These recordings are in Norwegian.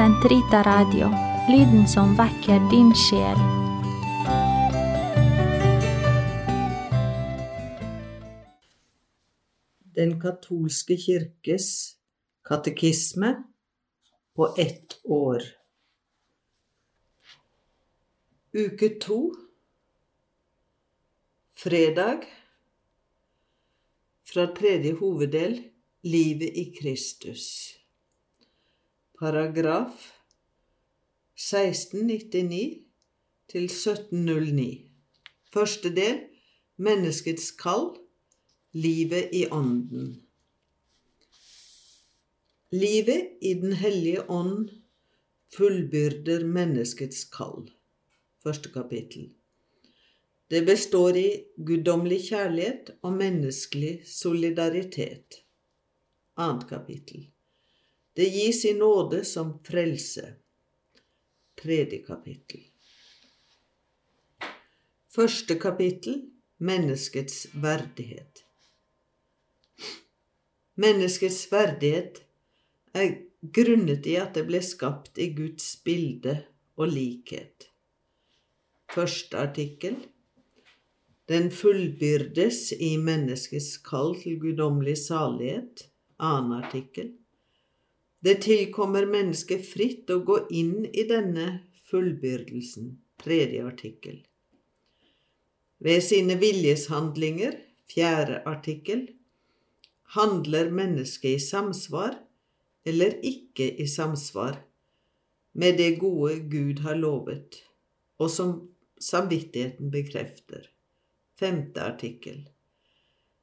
Sentrita Radio, lyden som vekker din sjel. Den katolske kirkes katekisme på ett år. Uke to. Fredag. Fra tredje hoveddel Livet i Kristus. Paragraf 1699 til 1709. Første del Menneskets kall. Livet i Ånden. Livet i Den hellige ånd fullbyrder menneskets kall. Første kapittel. Det består i guddommelig kjærlighet og menneskelig solidaritet. Annet kapittel. Det gis i nåde som frelse. Tredje kapittel. Første kapittel Menneskets verdighet. Menneskets verdighet er grunnet i at det ble skapt i Guds bilde og likhet. Første artikkel Den fullbyrdes i menneskets kall til guddommelig salighet. Annen artikkel Det tilkommer mennesket fritt å gå inn i denne fullbyrdelsen. Tredje artikkel Ved sine viljeshandlinger. Fjerde artikkel Handler mennesket i samsvar eller ikke i samsvar med det gode Gud har lovet, og som samvittigheten bekrefter. Femte artikkel.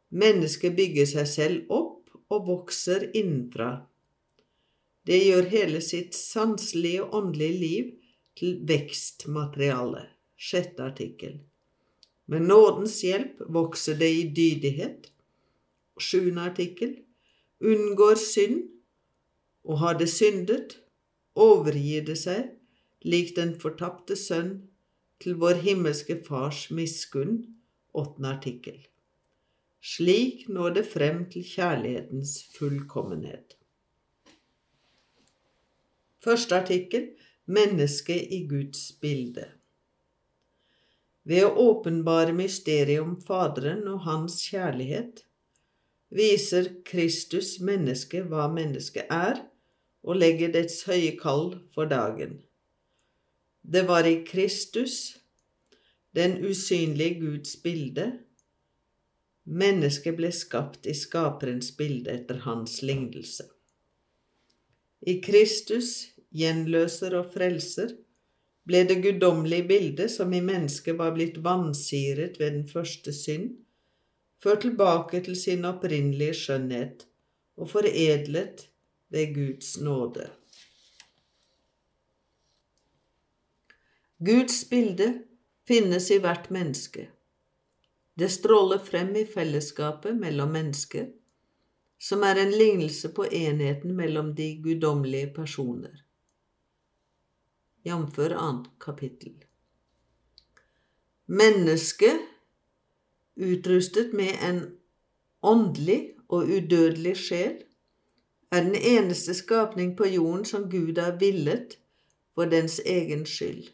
Mennesket bygger seg selv opp og vokser innenfra. Det gjør hele sitt sanselige og åndelige liv til vekstmateriale. Sjette artikkel. Med nådens hjelp vokser det i dydighet. Sjuende artikkel. Unngår synd og har det syndet, overgir det seg, lik den fortapte sønn, til vår himmelske Fars miskunn, åttende artikkel. Slik når det frem til kjærlighetens fullkommenhet. Første artikkel Mennesket i Guds bilde. Ved å åpenbare mysteriet om Faderen og Hans kjærlighet viser Kristus mennesket hva mennesket er, og legger dets høye kall for dagen. Det var i Kristus, den usynlige Guds bilde, mennesket ble skapt i Skaperens bilde etter hans lignelse. I Kristus, gjenløser og frelser, ble det guddommelige bildet som i mennesket var blitt vansiret ved den første synd, ført tilbake til sin opprinnelige skjønnhet og foredlet ved Guds nåde. Guds bilde finnes i hvert menneske. Det stråler frem i fellesskapet mellom mennesker, som er en lignelse på enheten mellom de guddommelige personer. Jf. annet kapittel. Mennesket, utrustet med en åndelig og udødelig sjel, er den eneste skapning på jorden som Gud har villet for dens egen skyld.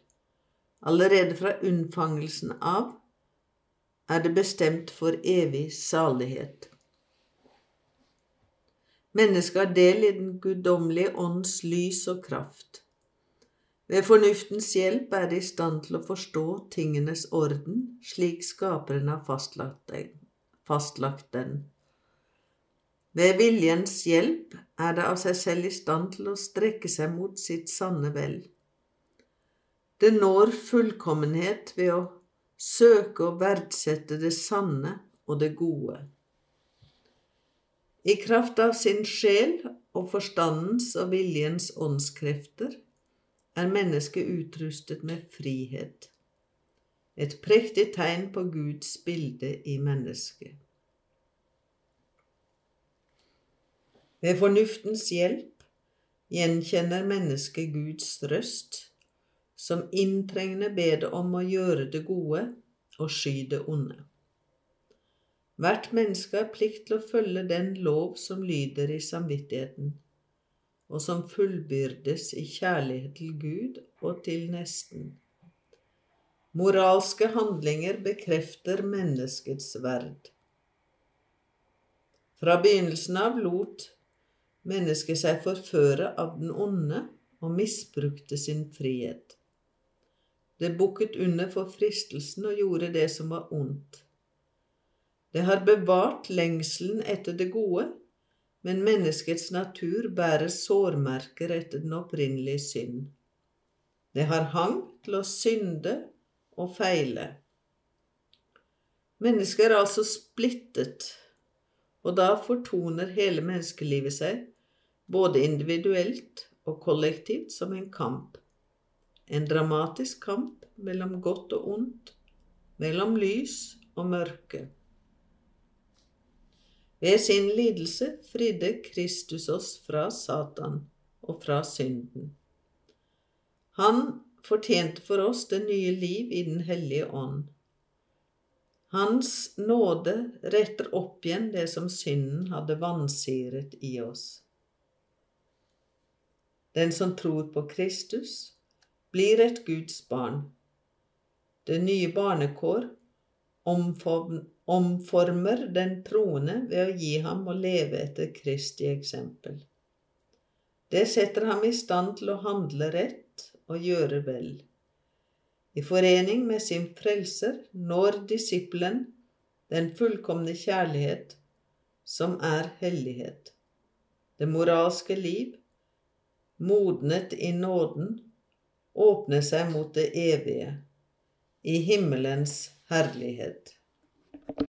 Allerede fra unnfangelsen av er det bestemt for evig salighet. Mennesket har del i den guddommelige ånds lys og kraft. Ved fornuftens hjelp er de i stand til å forstå tingenes orden slik Skaperen har fastlagt den. Ved viljens hjelp er det av seg selv i stand til å strekke seg mot sitt sanne vel. Det når fullkommenhet ved å søke å verdsette det sanne og det gode. I kraft av sin sjel og forstandens og viljens åndskrefter er mennesket utrustet med frihet, et prektig tegn på Guds bilde i mennesket. Ved fornuftens hjelp gjenkjenner mennesket Guds røst, som inntrengende ber det om å gjøre det gode og sky det onde. Hvert menneske har plikt til å følge den lov som lyder i samvittigheten, og som fullbyrdes i kjærlighet til Gud og til nesten. Moralske handlinger bekrefter menneskets verd. Fra begynnelsen av lot mennesket seg forføre av den onde og misbrukte sin frihet. Det bukket under for fristelsen og gjorde det som var ondt. Det har bevart lengselen etter det gode, men menneskets natur bærer sårmerker etter den opprinnelige synd. Det har hang til å synde og feile. Mennesket er altså splittet, og da fortoner hele menneskelivet seg, både individuelt og kollektivt, som en kamp. En dramatisk kamp mellom godt og ondt, mellom lys og mørke. Ved sin lidelse fridde Kristus oss fra Satan og fra synden. Han fortjente for oss det nye liv i Den hellige ånd. Hans nåde retter opp igjen det som synden hadde vansiret i oss. Den som tror på Kristus, blir et Guds barn. Det nye barnekår omformer den troende ved å gi ham å leve etter Kristi eksempel. Det setter ham i stand til å handle rett og gjøre vel. I forening med sin frelser når disippelen den fullkomne kjærlighet, som er hellighet. Det moralske liv, modnet i nåden, åpner seg mot det evige, i himmelens herlighet.